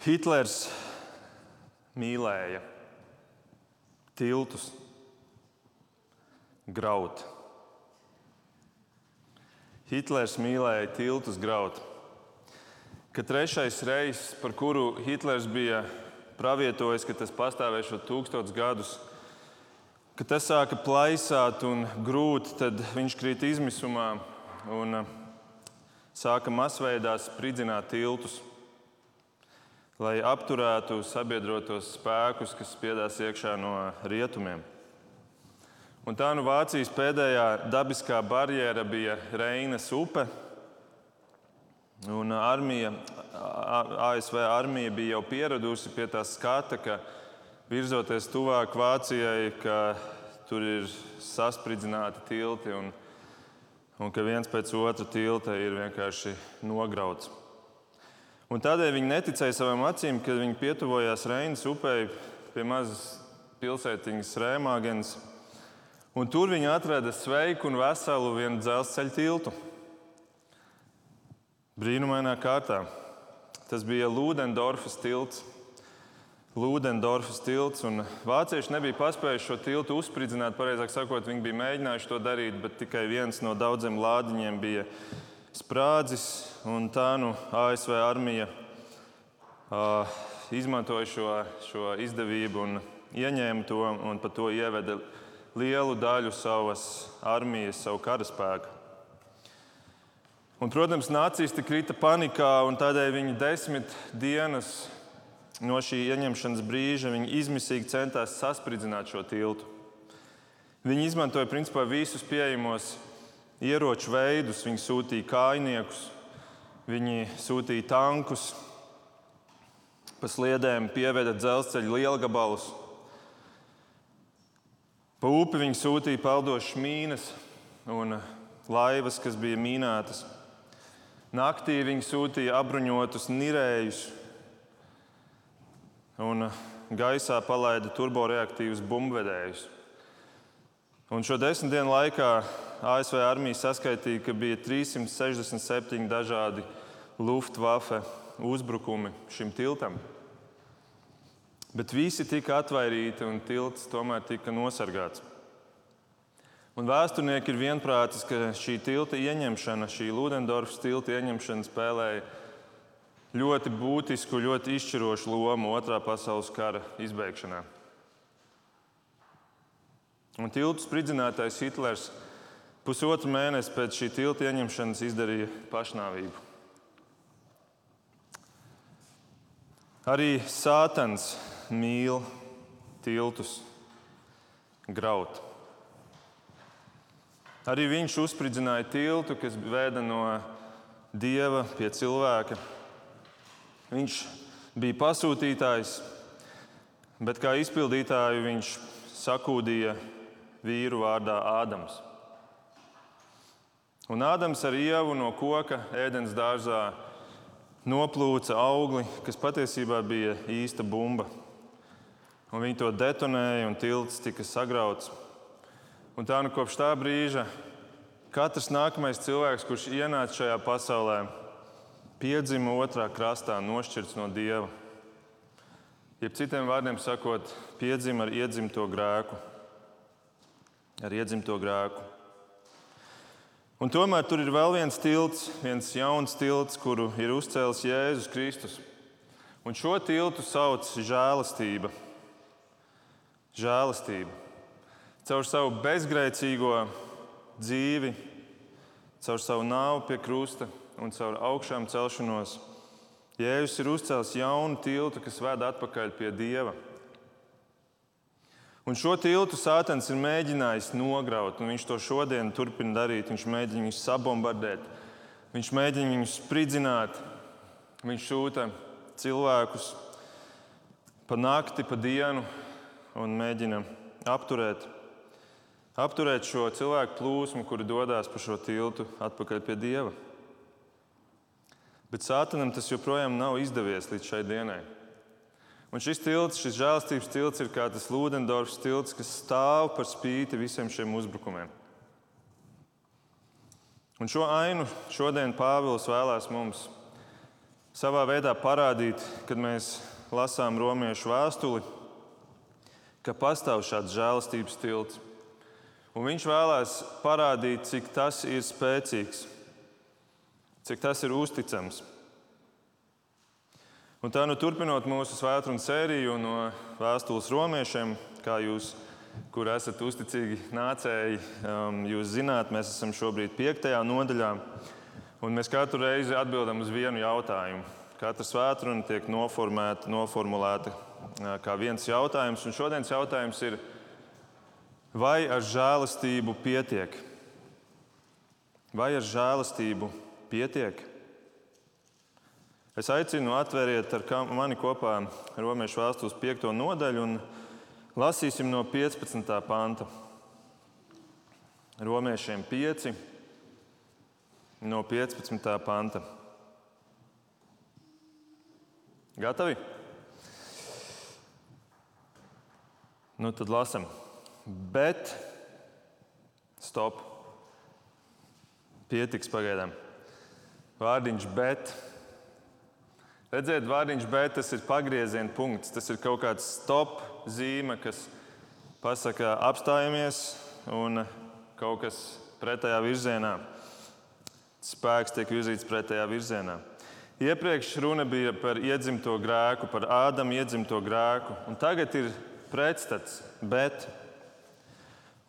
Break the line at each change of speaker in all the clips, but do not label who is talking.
Hitlers mīlēja tiltus graut. Hitlers mīlēja tiltus graut. Kad trešais reizes, par kuru Hitlers bija pravietojis, ka tas pastāvēs tūkstotus gadus, kad tas sāka plaisāt un grūt, tad viņš krīt izmisumā un sāka masveidā spridzināt tiltus lai apturētu sabiedrotos spēkus, kas spiedās iekšā no rietumiem. Un tā nu Vācijas pēdējā dabiskā barjera bija Reinas upe. Un armija, ASV armija bija jau pieradusi pie tā skata, ka virzoties tuvāk Vācijai, ka tur ir saspridzināti tilti un, un ka viens pēc otra tilta ir vienkārši nograuts. Un tādēļ viņi neticēja savām acīm, kad viņi pietuvojās Reinas upei pie mazas pilsētiņas Rēmāgens. Un tur viņi atrada sveiku un veselu vienu dzelzceļa tiltu. Brīnumainā kārtā. Tas bija Lūdendorfas tilts. Lūdendorfas tilts. Vācieši nebija paspējuši šo tiltu uzspridzināt. Pareizāk sakot, viņi bija mēģinājuši to darīt, bet tikai viens no daudziem lādiņiem bija sprādzis. Tā nu ASV armija uh, izmantoja šo, šo izdevību un ieņēma to un par to ieveda lielu daļu savas armijas, savu karaspēku. Un, protams, nācisti krita panikā, un tādēļ viņi desmit dienas no šī ieņemšanas brīža izmisīgi centās saspridzināt šo tiltu. Viņi izmantoja principā visus pieejamos ieroču veidus. Viņi sūtīja kājniekus, viņi sūtīja tankus, pa sliedēm pieveda dzelzceļa lielgabalus. Pa upi viņi sūtīja peldošas mīnas un laivas, kas bija mīnētas. Naktī viņi sūtīja apbruņotus nirējus un gaisā palaida turboreaktīvus bumbvedējus. Un šo desmit dienu laikā ASV armija saskaitīja, ka bija 367 dažādi Luftwaffe uzbrukumi šim tiltam. Bet visi tika atvairīti un tilts tomēr tika nosargāts. Un vēsturnieki ir vienprātis, ka šī tilta ieņemšana, šī Ludendorfas tilta ieņemšana spēlēja ļoti būtisku, ļoti izšķirošu lomu Otrā pasaules kara izbeigšanā. Un tiltu spridzinātais Hitlers Pusotru mēnesi pēc šī tilta ieņemšanas izdarīja pašnāvību. Arī Sātans mīl tiltus graut. Arī viņš uzspridzināja tiltu, kas veda no dieva pie cilvēka. Viņš bija pasūtītājs, bet kā izpildītāju viņš sakūdīja vīru vārdā Ādams. Un Ādams ar ievu no koka ēdienas dārzā noplūca augli, kas patiesībā bija īsta bumba. Un viņi to detonēja, un tilts tika sagrauts. Un tā nu kopš tā brīža katrs nākamais cilvēks, kurš ienāca šajā pasaulē, piedzima otrā krastā, nošķirts no dieva. Jeb citiem vārdiem sakot, piedzima ar iedzimto grēku. Ar iedzimto grēku. Un tomēr tur ir vēl viens tilts, viens jauns tilts, kuru ir uzcēlis Jēzus Kristus. Un šo tiltu sauc žēlastība. Žēlastība. Caur savu bezgrēcīgo dzīvi, caur savu nāvu pie krusta un caur augšām celšanos, Jēzus ir uzcēlis jaunu tiltu, kas ved atpakaļ pie Dieva. Un šo tiltu Sātans ir mēģinājis nograut, un viņš to šodien turpina darīt. Viņš mēģina viņus sabombardēt, viņš mēģina viņus spridzināt, viņš sūta cilvēkus pa nakti, pa dienu un mēģina apturēt, apturēt šo cilvēku plūsmu, kuri dodas pa šo tiltu atpakaļ pie Dieva. Bet Sātanam tas joprojām nav izdevies līdz šai dienai. Un šis tilts, šis žēlstības tilts, ir kā tas Lūdendorfs tilts, kas stāv par spīti visiem šiem uzbrukumiem. Un šo ainu šodien Pāvils vēlēs mums savā veidā parādīt, kad mēs lasām romiešu vēstuli, ka pastāv šāds žēlastības tilts. Un viņš vēlēs parādīt, cik tas ir spēcīgs, cik tas ir uzticams. Un tā nu turpinot mūsu svētdienas sēriju no vēstules romiešiem, kā jūs, kur esat uzticīgi nācēji, um, jūs zināt, mēs esam šobrīd piektajā nodaļā. Un mēs katru reizi atbildam uz vienu jautājumu. Katra svētdiena tiek noformēta, noformulēta kā viens jautājums. Un šodienas jautājums ir, vai ar žēlastību pietiek? Vai ar žēlastību pietiek? Es aicinu atvēriet ar mani kopā Romas vēstures 5. nodaļu un lasīsim no 15. panta. Romiešiem 5 no 15. panta. Gatavi? Nu, tad lasam. Bet, stop. Pietiks pagaidām. Vārdiņš, bet. Redziet, vārdiņš, bet tas ir pagrieziena punkts. Tas ir kaut kāds stop zīme, kas pasaka, apstājamies un kaut kas pretējā virzienā. Spēks tiek virzīts pretējā virzienā. Iepriekš runa bija par iedzimto grēku, par Ādama iedzimto grēku, un tagad ir pretstats, bet.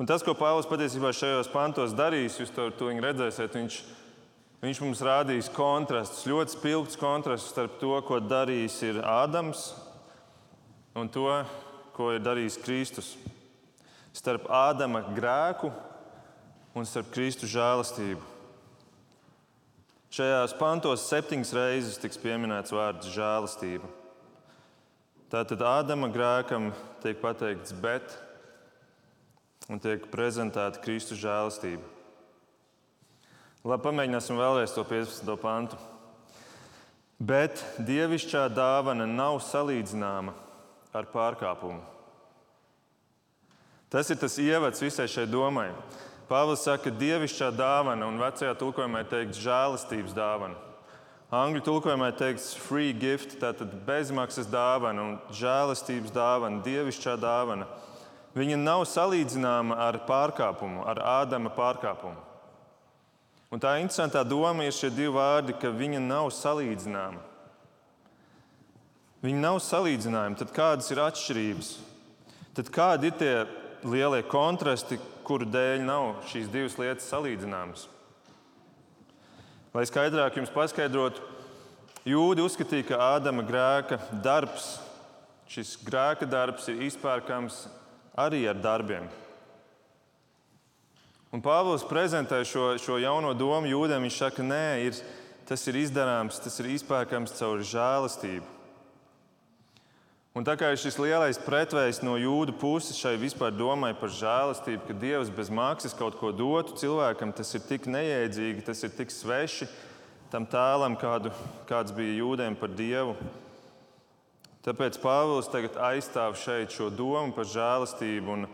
Un tas, ko Pāvils patiesībā šajos pantos darīs, jūs to, to redzēsiet, viņš, viņš mums rādīs kontrastus, ļoti spilgts kontrasts starp to, ko darījis ir Ādams un to, ko ir darījis Kristus. Starp Ādama grēku un starp Kristus žēlastību. Šajās pantos septiņas reizes tiks pieminēts vārds žēlastība. Tātad Ādama grēkam tiek pateikts bet, un tiek prezentēta Kristus žēlastība. Labi, pamēģināsim vēlreiz to 15. pantu. Bet dievišķā dāvana nav salīdzināma ar pārkāpumu. Tas ir tas ievads visai šai domai. Pāvils saka, ka dievišķā dāvana, un vecajā tulkojumā ir teikts žēlastības dāvana. Angļu tulkojumā teikts free gift, tātad bezmaksas dāvana un žēlastības dāvana, dievišķā dāvana. Viņa nav salīdzināma ar pārkāpumu, ar Ādama pārkāpumu. Un tā interesantā doma ir šie divi vārdi, ka viņa nav salīdzināma. Viņi nav salīdzinājumi. Tad kādas ir atšķirības? Tad kādi ir tie lielie kontrasti, kuru dēļ nav šīs divas lietas salīdzināmas? Lai skaidrāk jums paskaidrotu, jūdi uzskatīja, ka Ādama grēka darbs, šis grēka darbs ir izpērkams arī ar darbiem. Un Pāvils prezentē šo, šo jauno domu jūdiem. Viņš saka, nē, ir, tas ir izdarāms, tas ir izpērkams caur žēlastību. Un tā kā ir šis lielais pretvējs no jūdu puses šai vispār domai par žēlastību, ka Dievs bez maksas kaut ko dotu cilvēkam, tas ir tik neiedzīgi, tas ir tik sveši tam tēlam, kādu, kāds bija jūdiem par Dievu. Tāpēc Pāvils tagad aizstāv šeit šo domu par žēlastību, un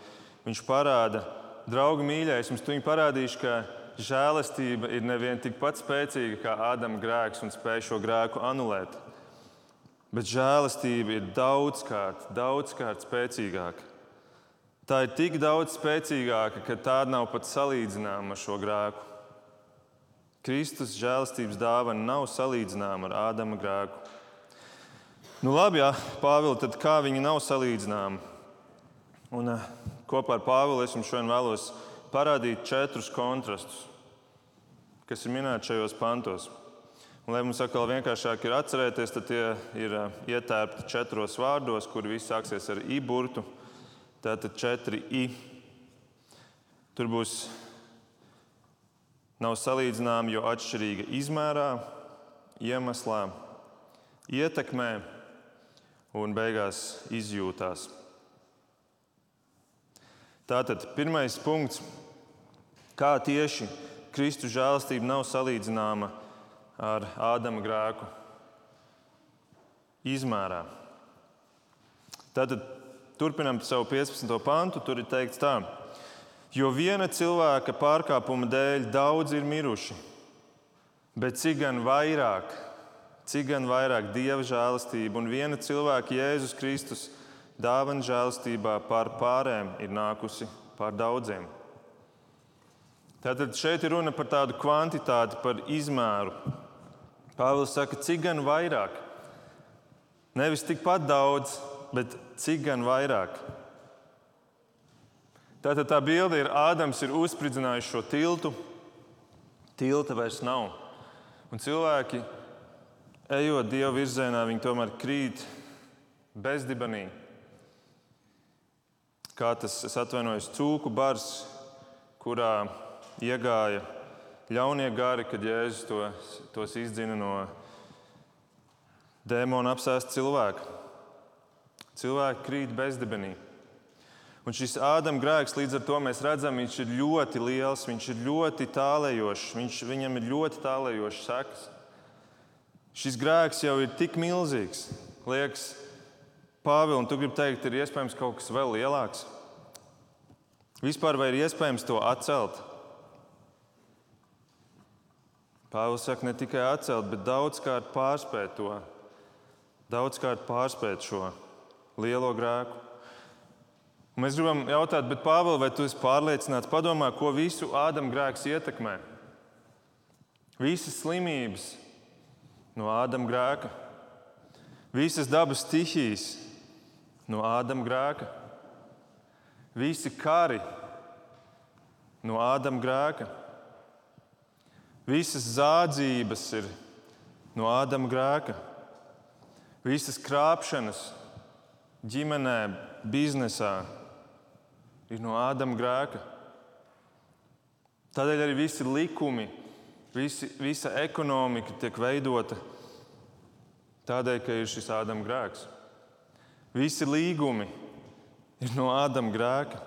viņš parāda, draugi mīļais, jums tuņi parādīšu, ka žēlastība ir nevien tikpat spēcīga kā Ādama grēks un spēj šo grēku anulēt. Bet žēlastība ir daudzkārt, daudzkārt spēcīgāka. Tā ir tik daudz spēcīgāka, ka tā nav pat salīdzināma ar šo grēku. Kristus žēlastības dāvana nav salīdzināma ar Ādama grēku. Nu, labi, jā, Pāvils, tad kā viņi nav salīdzināmi? Un, eh, kopā ar Pāvilu es jums šodien vēlos parādīt četrus kontrastus, kas ir minēti šajos pantos. Un, lai mums atkal vienkāršāk ir atcerēties, tad tie ir ietērpti četros vārdos, kuri visi sāksies ar i burtu. Tātad četri i. Tur būs nav salīdzināmi, jo atšķirīga izmērā, iemeslā, ietekmē un beigās izjūtās. Tātad pirmais punkts, kā tieši Kristus žēlastība nav salīdzināma ar Ādama grēku izmērā. Tātad turpinām savu 15. pantu. Tur ir teikts tā, jo viena cilvēka pārkāpuma dēļ daudz ir miruši, bet cik gan vairāk cik gan vairāk dieva žēlastība un viena cilvēka Jēzus Kristus dāvana žēlastībā pār pārējiem ir nākusi pār daudziem. Tātad šeit ir runa par tādu kvantitāti, par izmēru. Pāvils saka, cik gan vairāk. Nevis tikpat daudz, bet cik gan vairāk. Tātad tā bilde ir Ādams ir uzspridzinājis šo tiltu. Tilta vairs nav. Un cilvēki, ejot Dieva virzienā, viņi tomēr krīt bezdibenī. Kā tas, es atvainojos, cūku bars, kurā iegāja ļaunie gari, kad Jēzus to, tos izdzina no dēmona apsēsta cilvēka. Cilvēki krīt bezdibenī. Un šis Ādama grēks, līdz ar to mēs redzam, viņš ir ļoti liels, viņš ir ļoti tālējošs, viņš, viņam ir ļoti tālējošs sekas. Šis grēks jau ir tik milzīgs, liekas, Pāvils, un tu gribi teikt, ir iespējams kaut kas vēl lielāks. Vispār vai ir iespējams to atcelt? Pāvils saka, ne tikai atcelt, bet daudzkārt pārspēt to, daudzkārt pārspēt šo lielo grēku. Un mēs gribam jautāt, bet Pāvils, vai tu esi pārliecināts, padomā, ko visu Ādama grēks ietekmē? Visas slimības no Ādama grēka, visas dabas stihijas no Ādama grēka, visi kari no Ādama grēka, visas zādzības ir no Ādama grēka, visas krāpšanas ģimenē, biznesā ir no Ādama grēka. Tādēļ arī visi likumi, visi, visa ekonomika tiek veidota tādēļ, ka ir šis Ādama grēks. Visi līgumi ir no Ādama grēka.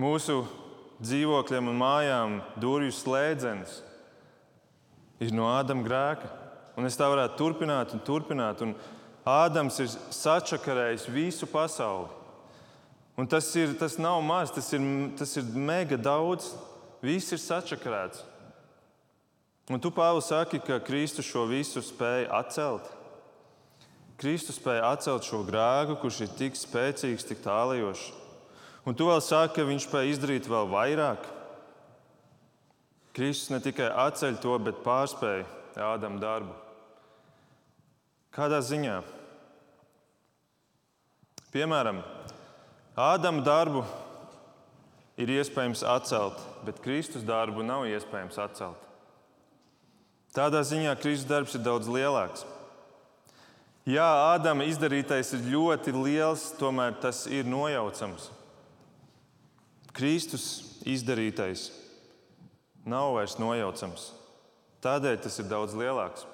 Mūsu dzīvokļiem un mājām durvju slēdzenes ir no Ādama grēka. Un es tā varētu turpināt un turpināt. Un Ādams ir sačakarējis visu pasauli. Un tas, ir, tas nav maz, tas ir, tas ir mega daudz. Viss ir sačakarēts. Un tu, Pāvils, saki, ka Kristus šo visu spēja atcelt. Kristus spēja atcelt šo grēku, kurš ir tik spēcīgs, tik tālajošs. Un tu vēl saki, ka viņš spēja izdarīt vēl vairāk. Kristus ne tikai atceļ to, bet pārspēja Ādama darbu. Kādā ziņā? Piemēram, Ādama darbu ir iespējams atcelt, bet Kristus darbu nav iespējams atcelt. Tādā ziņā Kristus darbs ir daudz lielāks. Jā, Ādama izdarītais ir ļoti liels, tomēr tas ir nojaucams. Kristus izdarītais nav vairs nojaucams. Tādēļ tas ir daudz lielāks.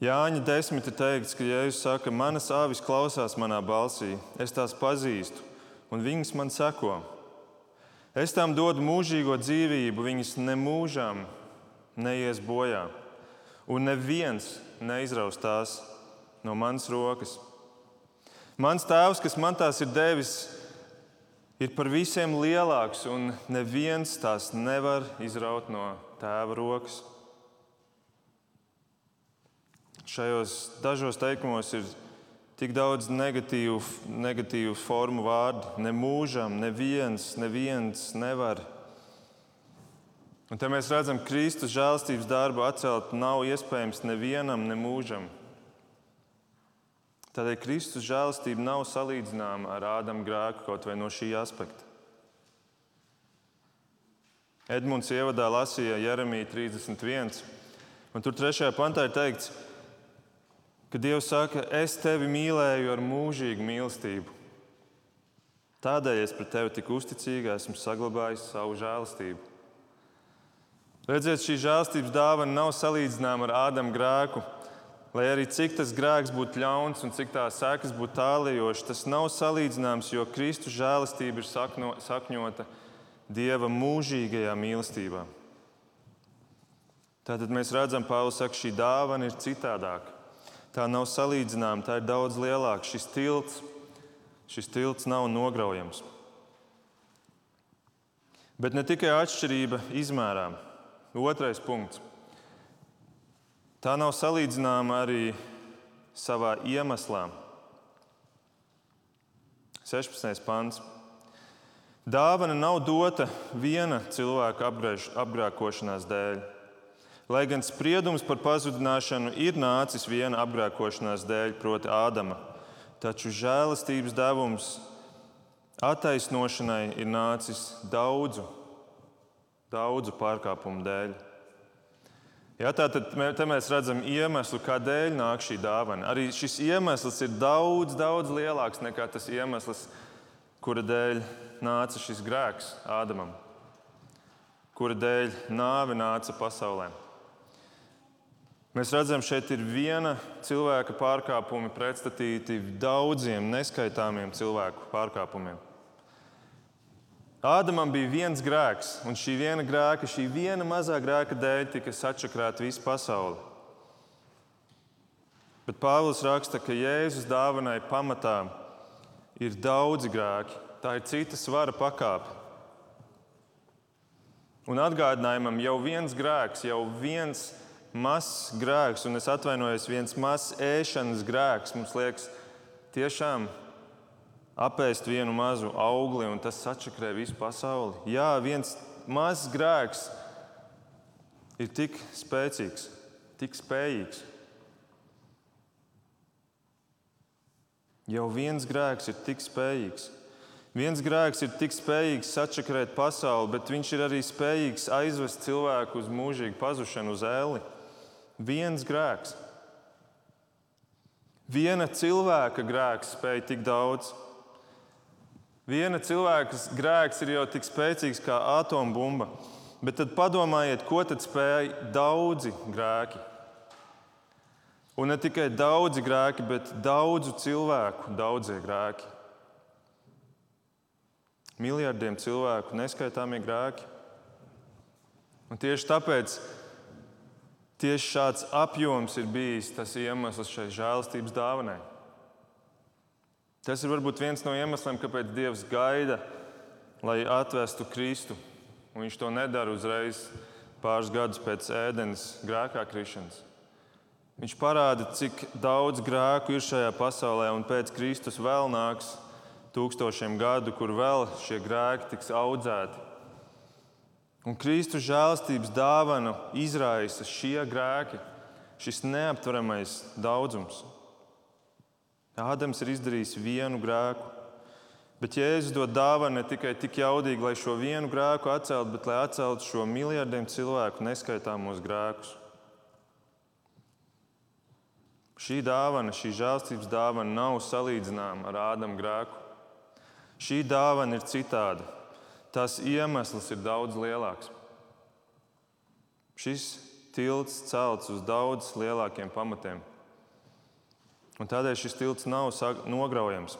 Jāņa desmit ir teikts, ka Jēzus saka, manas āvis klausās manā balsī, es tās pazīstu, un viņas man seko. Es tām dodu mūžīgo dzīvību, viņas nemūžām neies bojā, un neviens neizraus tās no manas rokas. Mans tēvs, kas man tās ir devis, ir par visiem lielāks, un neviens tās nevar izraut no tēva rokas. Šajos dažos teikumos ir tik daudz negatīvu, negatīvu formu vārdu. Ne mūžam, neviens, neviens nevar. Un te mēs redzam, ka Kristus žēlstības darbu atcelt nav iespējams nevienam, ne mūžam. Tādēļ Kristus žēlastība nav salīdzināma ar Ādama grēku kaut vai no šī aspekta. Edmunds ievadā lasīja Jeremija 31, un tur trešajā pantā ir teikts, ka Dievs saka, es tevi mīlēju ar mūžīgu mīlestību. Tādēļ es pret tevi tik uzticīgi esmu saglabājis savu žēlastību. Redziet, šī žēlastības dāvana nav salīdzināma ar Ādama grēku. Lai arī cik tas grēks būtu ļauns un cik tā sekas būtu tālējošas, tas nav salīdzināms, jo Kristus žēlastība ir sakno, sakņota Dieva mūžīgajā mīlestībā. Tātad mēs redzam, Pāvils saka, šī dāvana ir citādāka tā nav salīdzināma, tā ir daudz lielāka. Šis tilts, šis tilts nav nograujams. Bet ne tikai atšķirība izmērā. Otrais punkts. Tā nav salīdzināma arī savā iemeslā. 16. pants. Dāvana nav dota viena cilvēka apgrēž, apgrēkošanās dēļ. Lai gan spriedums par pazudināšanu ir nācis viena apgrēkošanās dēļ, proti, Ādama, taču žēlastības devums attaisnošanai ir nācis daudzu, daudzu pārkāpumu dēļ. Ja, tātad te mēs redzam iemeslu, kādēļ nāk šī dāvana. Arī šis iemesls ir daudz, daudz lielāks nekā tas iemesls, kura dēļ nāca šis grēks Ādamam, kura dēļ nāve nāca pasaulē. Mēs redzam, šeit ir viena cilvēka pārkāpumi pretstatīti daudziem neskaitāmiem cilvēku pārkāpumiem. Ādamam bija viens grēks, un šī viena grēka, šī viena mazā grēka dēļ tika sačakrāta visa pasaule. Bet Pāvils raksta, ka Jēzus dāvanai pamatā ir daudzi grēki, tā ir cita svara pakāpe. Un atgādinājumam jau viens grēks, jau viens mazs grēks, un es atvainojos, viens mazs ēšanas grēks mums liekas tiešām apēst vienu mazu augli, un tas sačakrē visu pasauli. Jā, viens mazs grēks ir tik spēcīgs, tik spējīgs. Jau viens grēks ir tik spējīgs. Viens grēks ir tik spējīgs sačakrēt pasauli, bet viņš ir arī spējīgs aizvest cilvēku uz mūžīgu pazušanu, uz ēli. Viens grēks. Viena cilvēka grēks spēja tik daudz. Viena cilvēka grēks ir jau tik spēcīgs kā atombumba. Bet tad padomājiet, ko tad spēja daudzi grēki. Un ne tikai daudzi grēki, bet daudzu cilvēku daudzie grēki miljardiem cilvēku neskaitāmie grēki. Un tieši tāpēc tieši šāds apjoms ir bijis tas iemesls šai žēlastības dāvanai. Tas ir varbūt viens no iemesliem, kāpēc Dievs gaida, lai atvestu Kristu. Un viņš to nedara uzreiz pāris gadus pēc ēdienas grēkā krišanas. Viņš parāda, cik daudz grēku ir šajā pasaulē, un pēc Kristus vēl nāks tūkstošiem gadu, kur vēl šie grēki tiks audzēti. Un Kristus žēlstības dāvana izraisa šie grēki, šis neaptveramais daudzums. Ādams ir izdarījis vienu grēku, bet Jēzus dod dāvanu ne tikai tik jaudīgi, lai šo vienu grēku atceltu, bet lai atceltu šo miljardiem cilvēku neskaitāmos grēkus. Šī dāvana, šī žēlstības dāvana nav salīdzināma ar Ādama grēku. Šī dāvana ir citāda. Tās iemesls ir daudz lielāks. Šis tilts celts uz daudz lielākiem pamatiem. Un tādēļ šis tilts nav nograujams.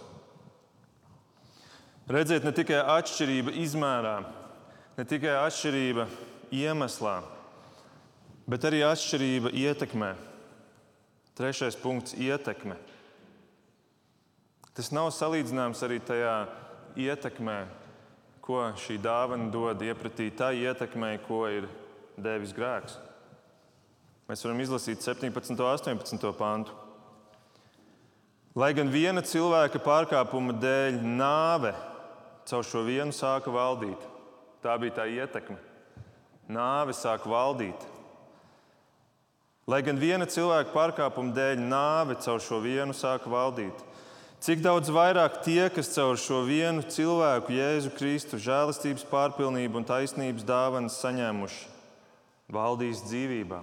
Redziet, ne tikai atšķirība izmērā, ne tikai atšķirība iemeslā, bet arī atšķirība ietekmē. Trešais punkts - ietekme. Tas nav salīdzināms arī tajā ietekmē, ko šī dāvana dod iepratī tai ietekmei, ko ir devis grēks. Mēs varam izlasīt 17. un 18. pantu. Lai gan viena cilvēka pārkāpuma dēļ nāve caur šo vienu sāka valdīt, tā bija tā ietekme. Nāve sāka valdīt. Lai gan viena cilvēka pārkāpuma dēļ nāve caur šo vienu sāka valdīt, Cik daudz vairāk tie, kas caur šo vienu cilvēku, Jēzu Kristu, žēlastības pārpilnību un taisnības dāvanas saņēmuši, valdīs dzīvībā.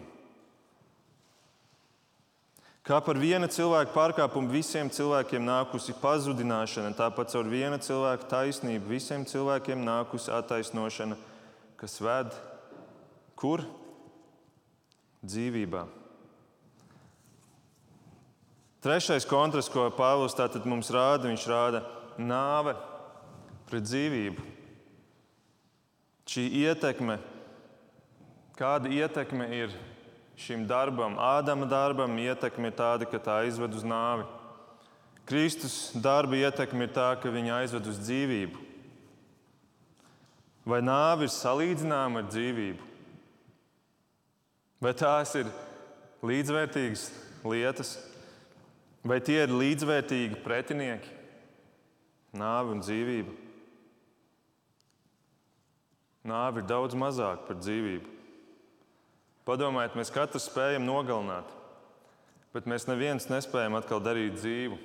Kā par viena cilvēka pārkāpumu visiem cilvēkiem nākusi pazudināšana, tāpat caur viena cilvēka taisnību visiem cilvēkiem nākusi attaisnošana, kas ved kur? Dzīvībā. Trešais kontrasts, ko Pāvils mums rāda, viņš rāda nāve pret dzīvību. Šī ietekme, kāda ietekme ir šim darbam, Ādama darbam, ietekme ir tāda, ka tā aizved uz nāvi. Kristus darba ietekme ir tā, ka viņa aizved uz dzīvību. Vai nāve ir salīdzināma ar dzīvību? Vai tās ir līdzvērtīgas lietas, vai tie ir līdzvērtīgi pretinieki, nāve un dzīvība. Nāve ir daudz mazāka par dzīvību. Padomājiet, mēs katrs spējam nogalināt, bet mēs neviens nespējam atkal darīt dzīvu.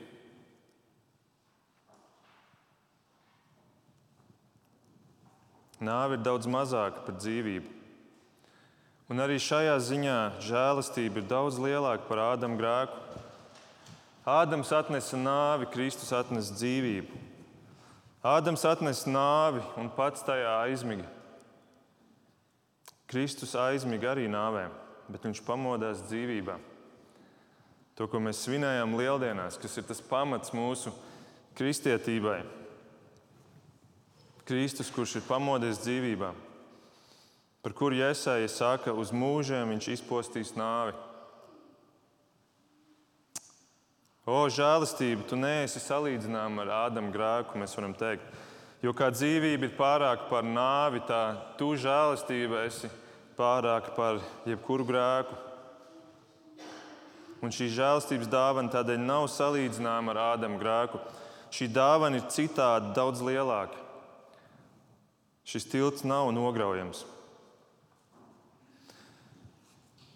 Nāve ir daudz mazāka par dzīvību. Un arī šajā ziņā žēlastība ir daudz lielāka par Ādama grēku. Ādams atnesa nāvi, Kristus atnesa dzīvību. Ādams atnesa nāvi un pats tajā aizmiga. Kristus aizmiga arī nāvē, bet viņš pamodās dzīvībā. To, ko mēs svinējām lieldienās, kas ir tas pamats mūsu kristietībai. Kristus, kurš ir pamodies dzīvībā, par kuru Jēzus saka, uz mūžiem viņš izpostīs nāvi. O, žēlastība, tu neesi salīdzināma ar Ādama grēku, mēs varam teikt. Jo kā dzīvība ir pārāka par nāvi, tā tu žēlastība esi pārāka par jebkuru grēku. Un šī žēlastības dāvana tādēļ nav salīdzināma ar Ādama grēku. Šī dāvana ir citādi daudz lielāka. Šis tilts nav nograujams.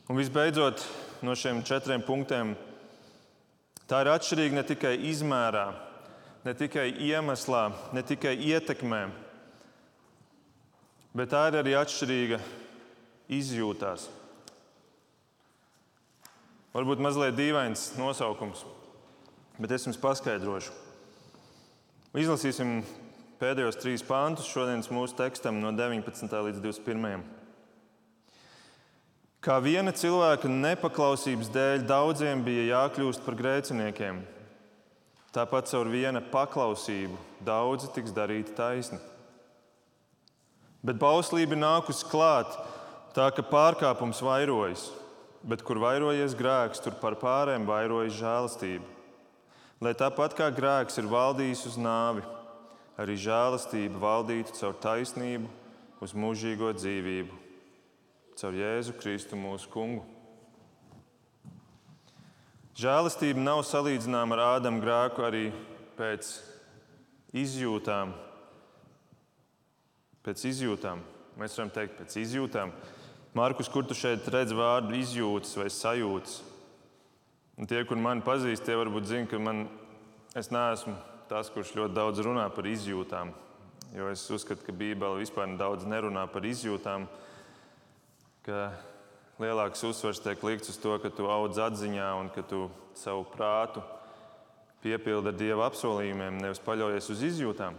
Un visbeidzot, no šiem četriem punktiem Tā ir atšķirīga ne tikai izmērā, ne tikai iemeslā, ne tikai ietekmē, bet tā ir arī atšķirīga izjūtās. Varbūt mazliet dīvains nosaukums, bet es jums paskaidrošu. Izlasīsim pēdējos trīs pāntus šodienas mūsu tekstam no 19. līdz 21. Kā viena cilvēka nepaklausības dēļ daudziem bija jākļūst par grēciniekiem, tāpat caur viena paklausību daudzi tiks darīti taisni. Bet bauslība nākusi klāt, tā ka pārkāpums vairojas, bet kur vairojies grēks, tur par pārējiem vairojas žēlastība. Lai tāpat kā grēks ir valdījis uz nāvi, arī žēlastība valdītu caur taisnību uz mūžīgo dzīvību caur Jēzu Kristu mūsu kungu. Žēlastība nav salīdzināma ar Ādama grēku arī pēc izjūtām. Pēc izjūtām. Mēs varam teikt, pēc izjūtām. Markus, kur tu šeit redz vārdu izjūtas vai sajūtas? Un tie, kur mani pazīst, tie varbūt zina, ka man, es neesmu tas, kurš ļoti daudz runā par izjūtām. Jo es uzskatu, ka Bībele vispār daudz nerunā par izjūtām ka lielāks uzsvars tiek likts uz to, ka tu audz atziņā un ka tu savu prātu piepildi ar dieva apsolījumiem, nevis paļaujies uz izjūtām.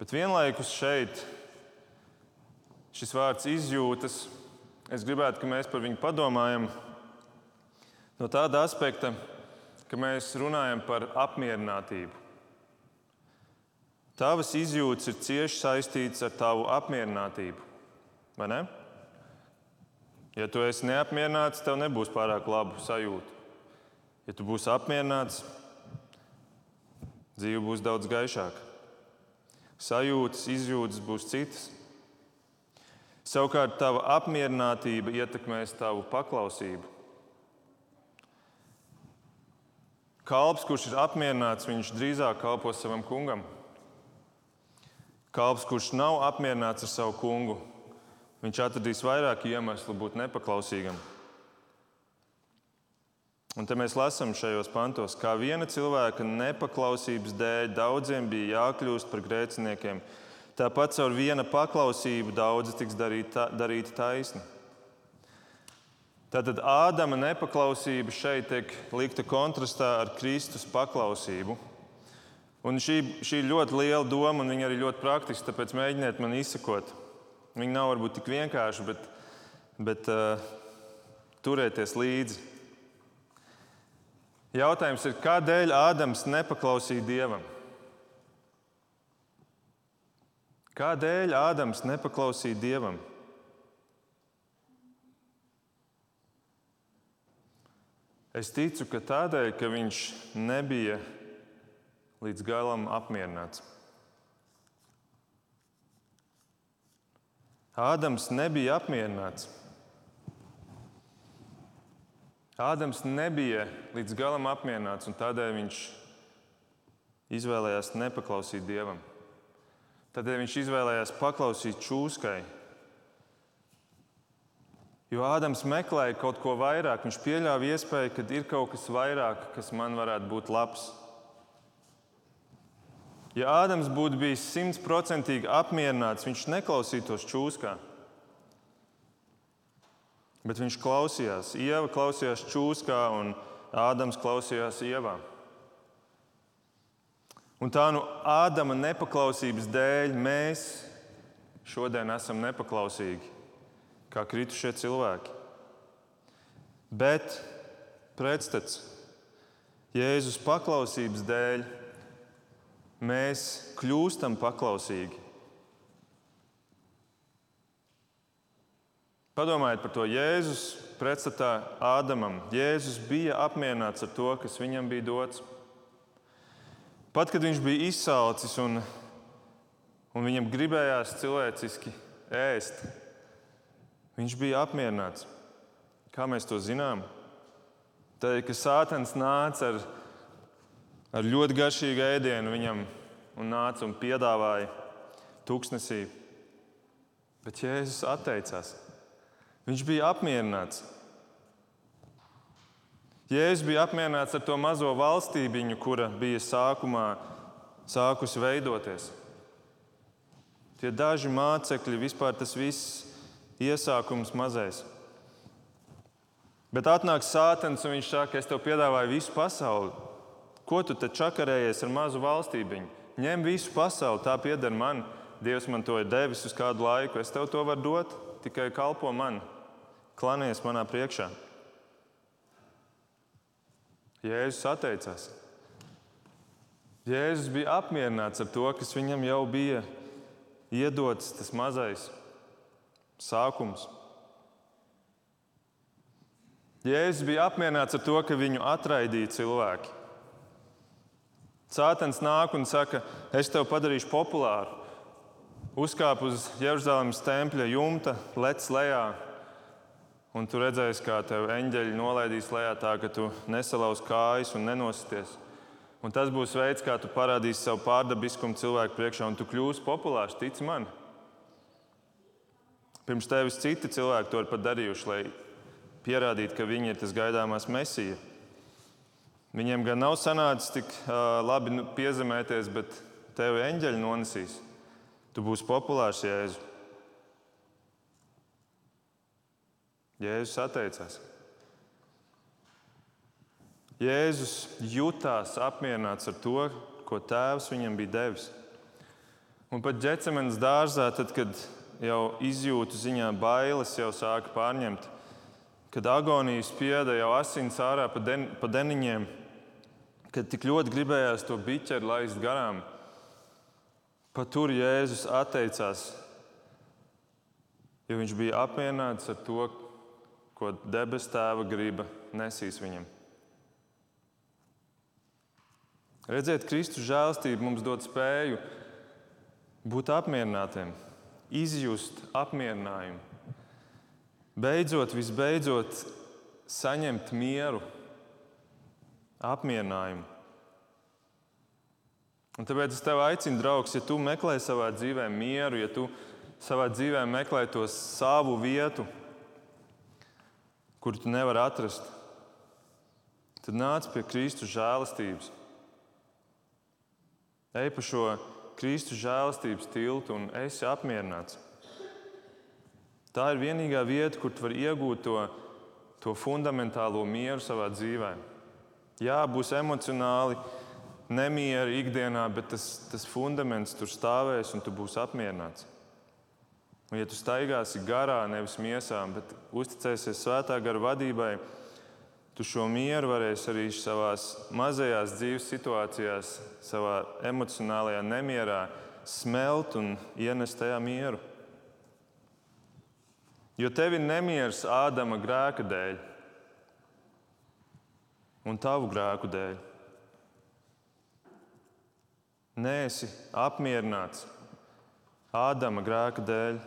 Bet vienlaikus šeit šis vārds izjūtas, es gribētu, ka mēs par viņu padomājam no tāda aspekta, ka mēs runājam par apmierinātību. Tavas izjūtas ir cieši saistītas ar tavu apmierinātību, vai ne? Ja tu esi neapmierināts, tev nebūs pārāk labu sajūtu. Ja tu būsi apmierināts, dzīve būs daudz gaišāka. Sajūtas, izjūtas būs citas. Savukārt, tava apmierinātība ietekmēs tavu paklausību. Kalps, kurš ir apmierināts, viņš drīzāk kalpos savam kungam. Kalps, kurš nav apmierināts ar savu kungu, Viņš atradīs vairāk iemeslu būt nepaklausīgam. Un te mēs lasām šajos pantos, kā viena cilvēka nepaklausības dēļ daudziem bija jākļūst par grēciniekiem. Tāpat caur viena paklausību daudzi tiks darīti, darīti taisni. Tātad Ādama nepaklausība šeit tiek likta kontrastā ar Kristus paklausību. Un šī, šī ļoti liela doma, un viņa arī ļoti praktiska, tāpēc mēģiniet man izsekot. Viņi nav varbūt tik vienkārši, bet, bet uh, turēties līdzi. Jautājums ir, kādēļ Ādams nepaklausīja Dievam? Kādēļ Ādams nepaklausīja Dievam? Es ticu, ka tādēļ, ka viņš nebija līdz galam apmierināts. Ādams nebija apmierināts. Ādams nebija līdz galam apmierināts, un tādēļ viņš izvēlējās nepaklausīt Dievam. Tādēļ viņš izvēlējās paklausīt čūskai. Jo Ādams meklēja kaut ko vairāk, viņš pieļāva iespēju, ka ir kaut kas vairāk, kas man varētu būt labs. Ja Ādams būtu bijis simtprocentīgi apmierināts, viņš neklausītos čūskā. Bet viņš klausījās. Ieva klausījās čūskā, un Ādams klausījās Ievā. Un tā nu Ādama nepaklausības dēļ mēs šodien esam nepaklausīgi, kā kritušie cilvēki. Bet pretstats Jēzus paklausības dēļ mēs kļūstam paklausīgi. Padomājiet par to Jēzus pretstatā Ādamam. Jēzus bija apmierināts ar to, kas viņam bija dots. Pat kad viņš bija izsalcis un, un viņam gribējās cilvēciski ēst, viņš bija apmierināts. Kā mēs to zinām? Tad, kad Sātans nāca ar, ar ļoti garšīgu ēdienu viņam un nāca un piedāvāja tūkstnesī, bet Jēzus atteicās. Viņš bija apmierināts. Jēzus bija apmierināts ar to mazo valstībiņu, kura bija sākumā sākusi veidoties. Tie daži mācekļi, vispār tas viss iesākums mazais. Bet atnāk sātens un viņš saka, es tev piedāvāju visu pasauli. Ko tu te čakarējies ar mazu valstībiņu? Ņem visu pasauli, tā pieder man. Dievs man to ir devis uz kādu laiku. Es tev to varu dot, tikai kalpo man, klanies manā priekšā. Jēzus atteicās. Jēzus bija apmierināts ar to, kas viņam jau bija iedots, tas mazais sākums. Jēzus bija apmierināts ar to, ka viņu atraidīja cilvēki. Sātens nāk un saka, es tevi padarīšu populāru. Uzkāp uz Jeruzalemes tempļa jumta, lec lejā, Un tu redzēsi, kā tev eņģeļi nolaidīs lejā tā, ka tu nesalauz kājas un nenosties. Un tas būs veids, kā tu parādīsi savu pārdabiskumu cilvēku priekšā, un tu kļūsi populārs. Tici man. Pirms tevis citi cilvēki to ir pat darījuši, lai pierādītu, ka viņi ir tas gaidāmās mesija. Viņiem gan nav sanācis tik uh, labi nu, piezemēties, bet tevi eņģeļi nonesīs. Tu būsi populārs, Jēzu. Jēzus atteicās. Jēzus jutās apmierināts ar to, ko Tēvs viņam bija devis. Un pat ģecemenes dārzā, tad, kad jau izjūtu ziņā bailes jau sāka pārņemt, kad agonijas spieda jau asins ārā pa, den, pa deniņiem, kad tik ļoti gribējās to biķeri laist garām, pat tur Jēzus atteicās, jo viņš bija apmierināts ar to, ko debes tēva griba nesīs viņam. Redziet, Kristus žēlstība mums dod spēju būt apmierinātiem, izjust apmierinājumu. Beidzot, visbeidzot, saņemt mieru, apmierinājumu. Un tāpēc es tevi aicinu, draugs, ja tu meklē savā dzīvē mieru, ja tu savā dzīvē meklē to savu vietu, kuru tu nevari atrast, tad nāc pie Kristus žēlastības. Ej pa šo Kristus žēlastības tiltu un esi apmierināts. Tā ir vienīgā vieta, kur tu vari iegūt to, to fundamentālo mieru savā dzīvē. Jā, būs emocionāli nemieri ikdienā, bet tas, tas fundaments tur stāvēs un tu būsi apmierināts. Un, ja tu staigāsi garā, nevis miesām, bet uzticēsies svētā gara vadībai, tu šo mieru varēsi arī savā mazajās dzīves situācijās, savā emocionālajā nemierā smelt un ienest tajā mieru. Jo tev ir nemieris Ādama grēka dēļ un tavu grēku dēļ. Nē, esi apmierināts Ādama grēka dēļ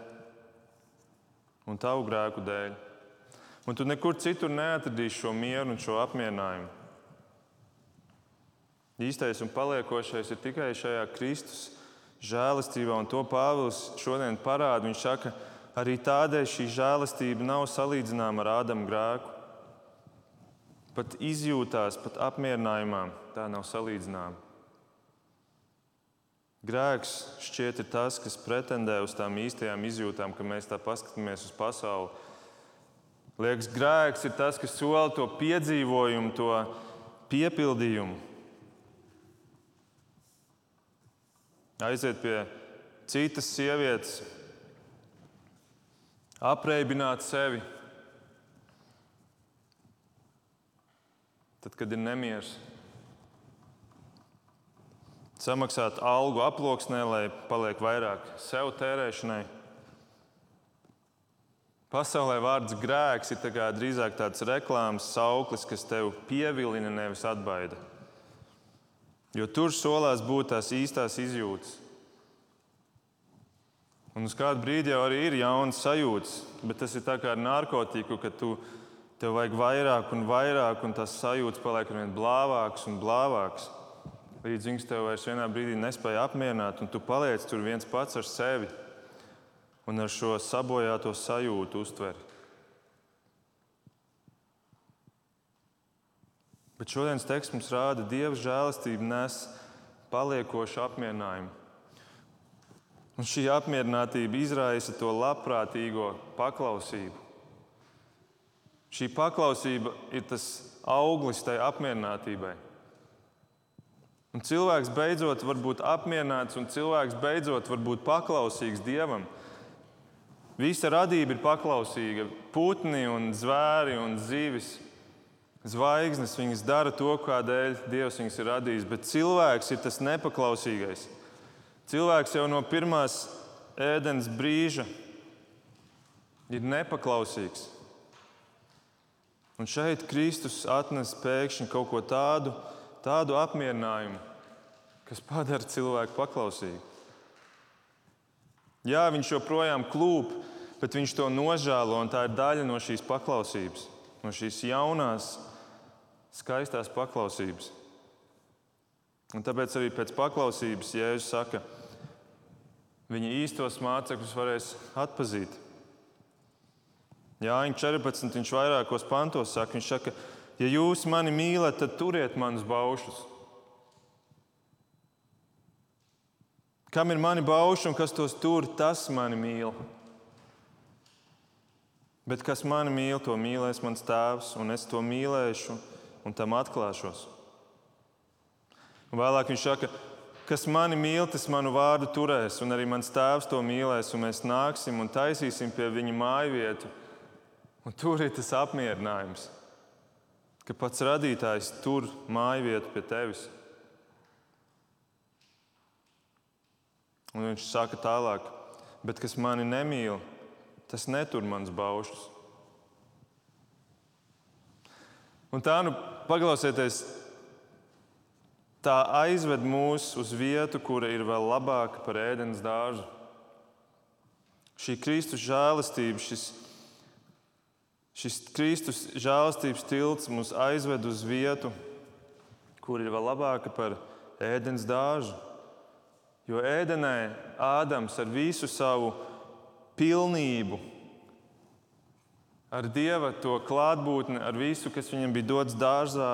un tavu grēku dēļ. Un tu nekur citur neatradīsi šo mieru un šo apmierinājumu. Īstais un paliekošais ir tikai šajā Kristus žēlastībā, un to Pāvils šodien parāda. Viņš saka, arī tādēļ šī žēlastība nav salīdzināma ar Ādama grēku. Pat izjūtās, pat apmierinājumā tā nav salīdzināma. Grēks šķiet ir tas, kas pretendē uz tām īstajām izjūtām, ka mēs tā paskatāmies uz pasauli. Liekas, grēks ir tas, kas sola to piedzīvojumu, to piepildījumu. Aiziet pie citas sievietes, apreibināt sevi. Tad, kad ir nemieris, samaksāt algu aploksnē, lai paliek vairāk sev tērēšanai. Pasaulē vārds grēks ir tā drīzāk tāds reklāmas sauklis, kas tev pievilina, nevis atbaida. Jo tur solās būt tās īstās izjūtas. Un uz kādu brīdi jau arī ir jaunas sajūtas, bet tas ir tā kā ar narkotiku, ka tu, tev vajag vairāk un vairāk, un tās sajūtas paliek ar vien blāvākas un blāvākas līdz viņš tev vairs vienā brīdī nespēja apmierināt, un tu paliec tur viens pats ar sevi un ar šo sabojāto sajūtu uztveri. Bet šodienas teksts mums rāda, ka Dieva žēlastība nes paliekošu apmierinājumu. Un šī apmierinātība izraisa to labprātīgo paklausību. Šī paklausība ir tas auglis tai apmierinātībai. Un cilvēks beidzot var būt apmierināts, un cilvēks beidzot var būt paklausīgs Dievam. Visa radība ir paklausīga. Putni, un zvēri un zivis, zvaigznes, viņas dara to, kādēļ Dievs viņas ir radījis. Bet cilvēks ir tas nepaklausīgais. Cilvēks jau no pirmās ēdienas brīža ir nepaklausīgs. Un šeit Kristus atnes pēkšņi kaut ko tādu, tādu apmierinājumu, kas padara cilvēku paklausīgu. Jā, viņš joprojām klūp, bet viņš to nožēlo, un tā ir daļa no šīs paklausības, no šīs jaunās, skaistās paklausības. Un tāpēc arī pēc paklausības Jēzus saka, viņa īstos mācekļus varēs atpazīt. Jā, viņa 14. viņš vairākos pantos saka, viņš saka, Ja jūs mani mīlat, tad turiet manus baušus. Kam ir mani bauši un kas tos tur, tas mani mīl. Bet kas mani mīl, to mīlēs mans tēvs, un es to mīlēšu un tam atklāšos. Un vēlāk viņš saka, kas mani mīl, tas manu vārdu turēs, un arī mans tēvs to mīlēs, un mēs nāksim un taisīsim pie viņa māju vietu. Un tur ir tas apmierinājums ka pats radītājs tur māju vietu pie tevis. Un viņš saka tālāk, bet kas mani nemīl, tas netur mans baušus. Un tā nu paklausieties, tā aizved mūs uz vietu, kura ir vēl labāka par ēdienas dārzu. Šī Kristus žēlastība, šis Šis Kristus žēlastības tilts mūs aizved uz vietu, kur ir vēl labāka par ēdienas dāžu. Jo ēdenē Ādams ar visu savu pilnību, ar dieva to klātbūtni, ar visu, kas viņam bija dots dārzā,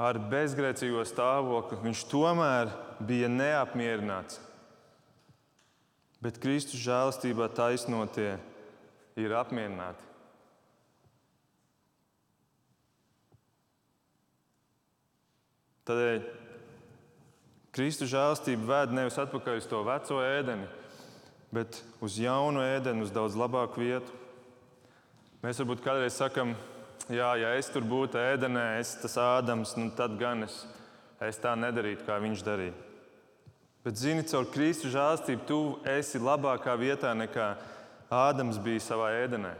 ar bezgrēcīgo stāvokli, viņš tomēr bija neapmierināts. Bet Kristus žēlastībā taisnotie ir apmierināti. Tādēļ Kristus žēlastība ved nevis atpakaļ uz to veco ēdeni, bet uz jaunu ēdeni, uz daudz labāku vietu. Mēs varbūt kādreiz sakam, jā, ja es tur būtu ēdenē, es tas ādams, nu tad gan es, es tā nedarītu, kā viņš darīja. Bet, zini, caur Kristus žēlastību tu esi labākā vietā nekā Ādams bija savā ēdenē.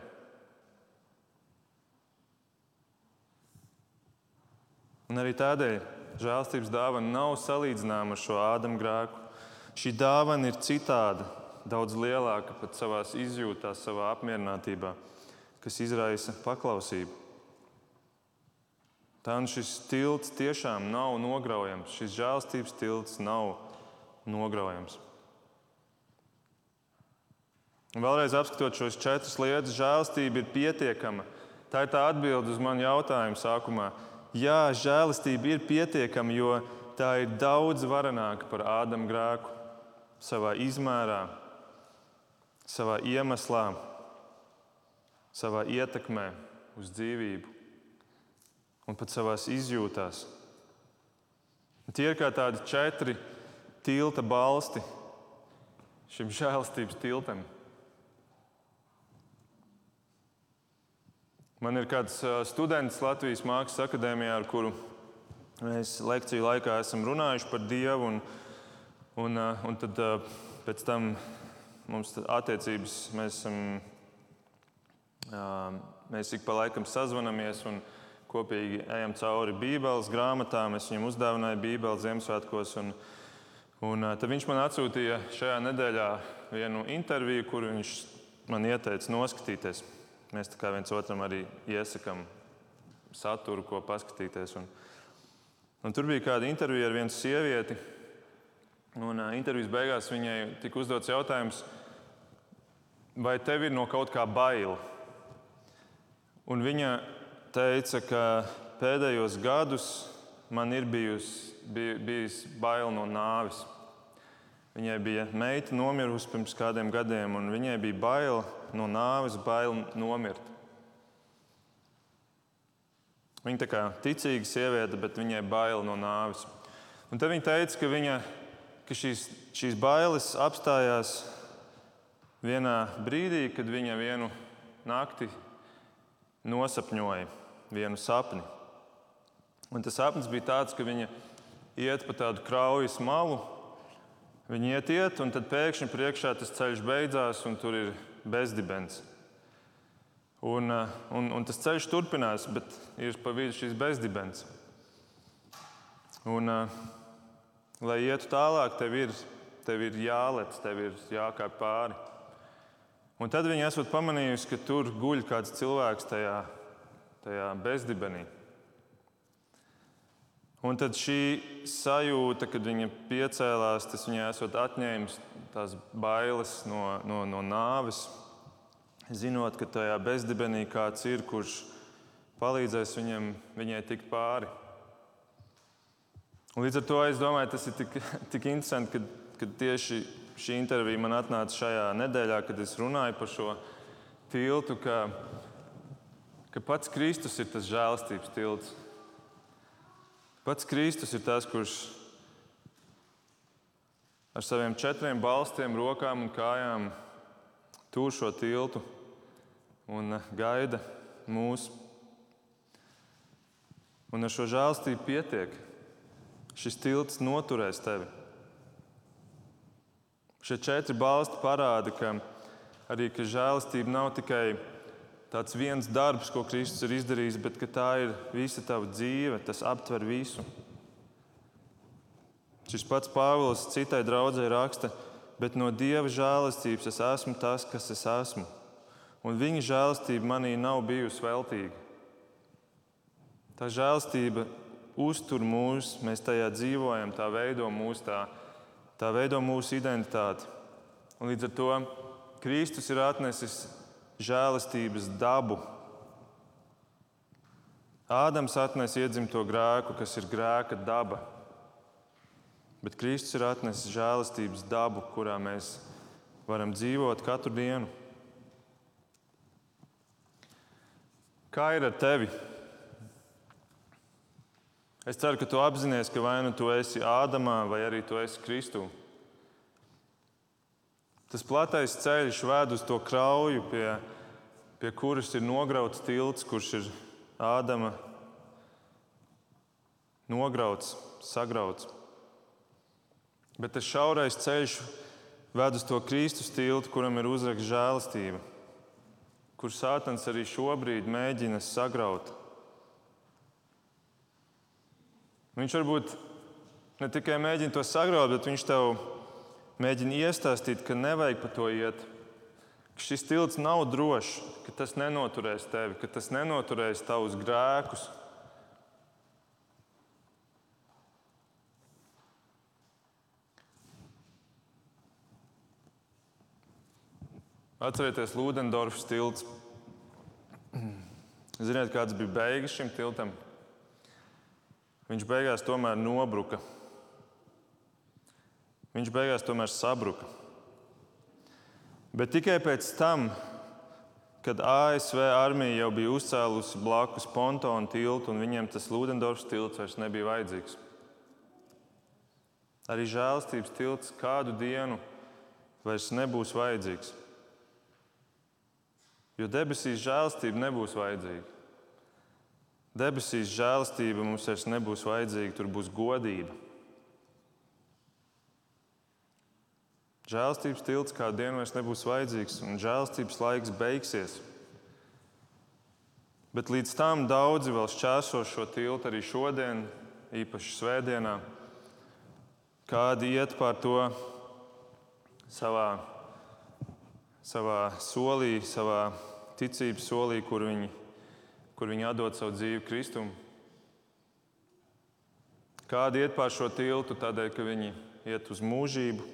Un arī tādēļ žēlstības dāvana nav salīdzināma ar šo ādama grēku. Šī dāvana ir citāda, daudz lielāka pat savā izjūtā, savā apmierinātībā. kas izraisa paklausību. Tā nu šis tilts tiešām nav nograujams. Šis žēlstības tilts nav nograujams. Un vēlreiz apskatot šos četras lietas, žēlastība ir pietiekama. Tā ir tā atbilde uz manu jautājumu sākumā. Jā, žēlastība ir pietiekama, jo tā ir daudz varenāka par Ādama grēku savā izmērā, savā iemeslā, savā ietekmē uz dzīvību un pat savā izjūtās. Tie ir kā tādi četri tilta balsti šim žēlastības tiltam. Man ir kāds students Latvijas Mākslas akadēmijā, ar kuru mēs lekciju laikā esam runājuši par Dievu. Un, un, un tad pēc tam mums attiecības mēs esam. Mēs ik pa laikam sazvanamies un kopīgi ejam cauri Bībeles grāmatām. Es viņam uzdāvināju Bībeles Ziemassvētkos. Un, un tad viņš man atsūtīja šajā nedēļā vienu interviju, kuru viņš man ieteica noskatīties. Mēs viens otram arī iesakām saturu, ko paskatīties. Un, un tur bija kāda intervija ar vienu sievieti. Un, uh, intervijas beigās viņai tika uzdots jautājums, vai tev ir no kaut kā bail? Un viņa teica, ka pēdējos gadus man ir bijusi, bij, bijis bail no nāves. Viņai bija meita nomirusi pirms kādiem gadiem, un viņai bija bail no nāves, bail nomirt. Viņa tā kā ticīga sieviete, bet viņai bail no nāves. Un tad viņa teica, ka, viņa, ka šīs, šīs bailes apstājās vienā brīdī, kad viņa vienu nakti nosapņoja vienu sapni. Un tas sapnis bija tāds, ka viņa iet pa tādu kraujas malu. Viņa iet, iet, un tad pēkšņi priekšā tas ceļš beidzās, un tur ir bezdibens. Un, eh, un, un tas ceļš turpinās, bet ir pa vidu šis bezdibens. Un, eh, lai ietu tālāk, tev ir, tev ir jālec, tev ir jākāp pāri. Un tad viņi esat pamanījusi, ka tur guļ kāds cilvēks tajā, tajā bezdibenī. Un tad šī sajūta, kad viņa piecēlās, tas viņai esot atņēmis tās bailes no, no, no nāves, zinot, ka tajā bezdibenī kāds ir, kurš palīdzēs viņam, viņai tikt pāri. Un līdz ar to es domāju, tas ir tik, tik interesanti, ka, ka tieši šī intervija man atnāca šajā nedēļā, kad es runāju par šo tiltu, ka, ka pats Kristus ir tas žēlastības tilts. Pats Kristus ir tas, kurš ar saviem četriem balstiem, rokām un kājām tur šo tiltu un gaida mūs. Un ar šo žēlstību pietiek. Šis tilts noturēs tevi. Šie četri balsti parāda, ka arī ka žēlastība nav tikai tāds viens darbs, ko Kristus ir izdarījis, bet tā ir visa tava dzīve, tas aptver visu. Šis pats Pāvils citai draudzē raksta, bet no Dieva žēlastības es esmu tas, kas es esmu. Un viņa žēlastība manī nav bijusi veltīga. Tā žēlastība uztur mūs, mēs tajā dzīvojam, tā veido mūsu, tā, tā veido mūsu identitāti. Un līdz ar to Kristus ir atnesis žēlastības dabu. Ādams atnesa iedzimto grēku, kas ir grēka daba. Bet Kristus ir atnesis žēlastības dabu, kurā mēs varam dzīvot katru dienu. Kā ir ar tevi? Es ceru, ka tu apzinājies, ka vai nu tu esi Ādamā, vai arī tu esi Kristū. Tas platais ceļš ved uz to krauju, pie, pie kuras ir nograuts tilts, kurš ir Ādama nograuts, sagrauts. Bet tas šaurais ceļš ved uz to Kristus tiltu, kuram ir uzraksts žēlastība, kur Sātans arī šobrīd mēģina sagraut. Viņš varbūt ne tikai mēģina to sagraut, bet viņš tev mēģina iestāstīt, ka nevajag pa to iet, ka šis tilts nav drošs, ka tas nenoturēs tevi, ka tas nenoturēs tavus grēkus. Atcerieties, Lūdendorfs tilts. Ziniet, kāds bija beigas šim tiltam? Viņš beigās tomēr nobruka. Viņš beigās tomēr sabruka. Bet tikai pēc tam, kad ASV armija jau bija uzcēlusi blakus pontonu tiltu, un viņiem tas Lūdendorfs tilts vairs nebija vajadzīgs. Arī žēlastības tilts kādu dienu vairs nebūs vajadzīgs. Jo debesīs žēlastība nebūs vajadzīga. Debesīs žēlastība mums vairs nebūs vajadzīga, tur būs godība. Žēlastības tilts kādu dienu vairs nebūs vajadzīgs, un žēlastības laiks beigsies. Bet līdz tam daudzi vēl šķērso šo tiltu arī šodien, īpaši svētdienā. Kādi iet pār to savā savā solī, savā ticības solī, kur viņi, kur viņi atdod savu dzīvi Kristum. Kādi iet pār šo tiltu tādēļ, ka viņi iet uz mūžību.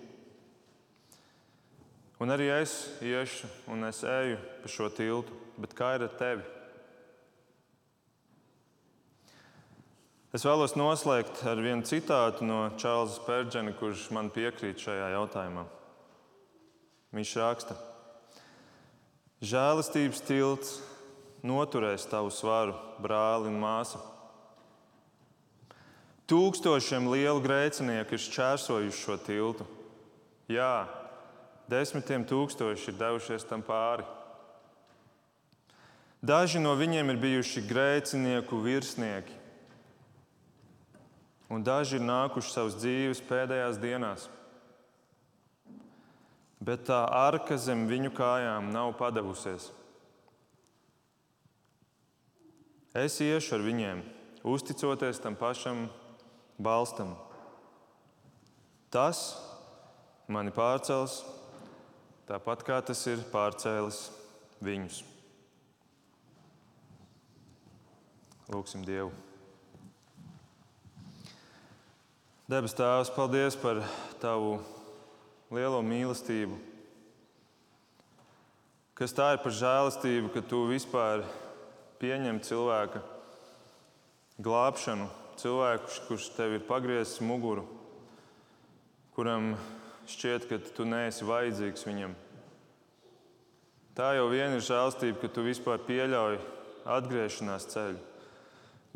Un arī es iešu un es eju pa šo tiltu, bet kā ir ar tevi? Es vēlos noslēgt ar vienu citātu no Čārlza Spērģena, kurš man piekrīt šajā jautājumā. Viņš raksta, ka Žēlastības tilts noturēs tavu svaru, brāli un māsa. Tūkstošiem lielu grēcinieku ir šķērsojuši šo tiltu. Jā, desmitiem tūkstoši ir devušies tam pāri. Daži no viņiem ir bijuši grēcinieku virsnieki, un daži ir nākuši savas dzīves pēdējās dienās bet tā arka zem viņu kājām nav padavusies. Es iešu ar viņiem, uzticoties tam pašam balstam. Tas mani pārcels tāpat kā tas ir pārcēlis viņus. Lūksim Dievu. Debes Tēvs, paldies par Tavu lielo mīlestību. Kas tā ir par žēlastību, ka tu vispār pieņem cilvēka glābšanu, cilvēku, kurš tev ir pagriezis muguru, kuram šķiet, ka tu neesi vajadzīgs viņam. Tā jau vien ir žēlstība, ka tu vispār pieļauj atgriešanās ceļu.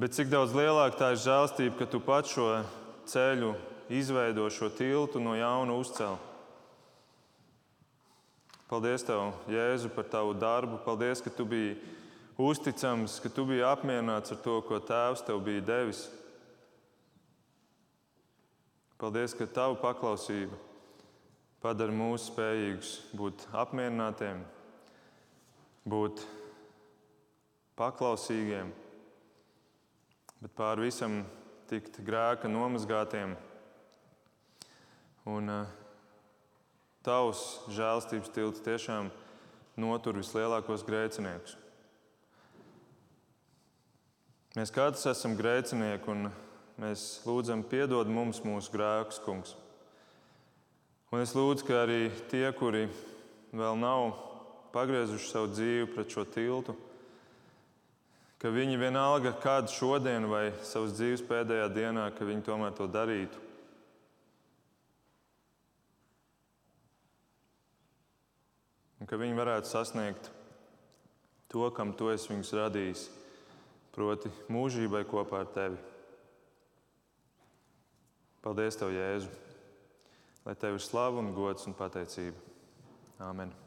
Bet cik daudz lielāka tā ir žēlstība, ka tu pats šo ceļu izveido šo tiltu no jauna uzcēlu. Paldies, Tev, Jēzu, par Tavu darbu. Paldies, ka Tu biji uzticams, ka Tu biji apmierināts ar to, ko Tēvs Tev bija devis. Paldies, ka Tava paklausība padara mūs spējīgus būt apmierinātiem, būt paklausīgiem, bet pār visam tikt grēka nomazgātiem. Un, uh, Tavs žēlstības tilts tiešām notur vislielākos grēciniekus. Mēs katrs esam grēcinieki, un mēs lūdzam, piedod mums mūsu grēkus, Kungs. Un es lūdzu, ka arī tie, kuri vēl nav pagriezuši savu dzīvi pret šo tiltu, ka viņi vienalga, kādu šodien vai savas dzīves pēdējā dienā, ka viņi tomēr to darītu. un ka viņi varētu sasniegt to, kam tu esi viņus radījis, proti, mūžībai kopā ar tevi. Paldies, Tev, Jēzu! Lai Tev ir slava un gods un pateicība. Āmen!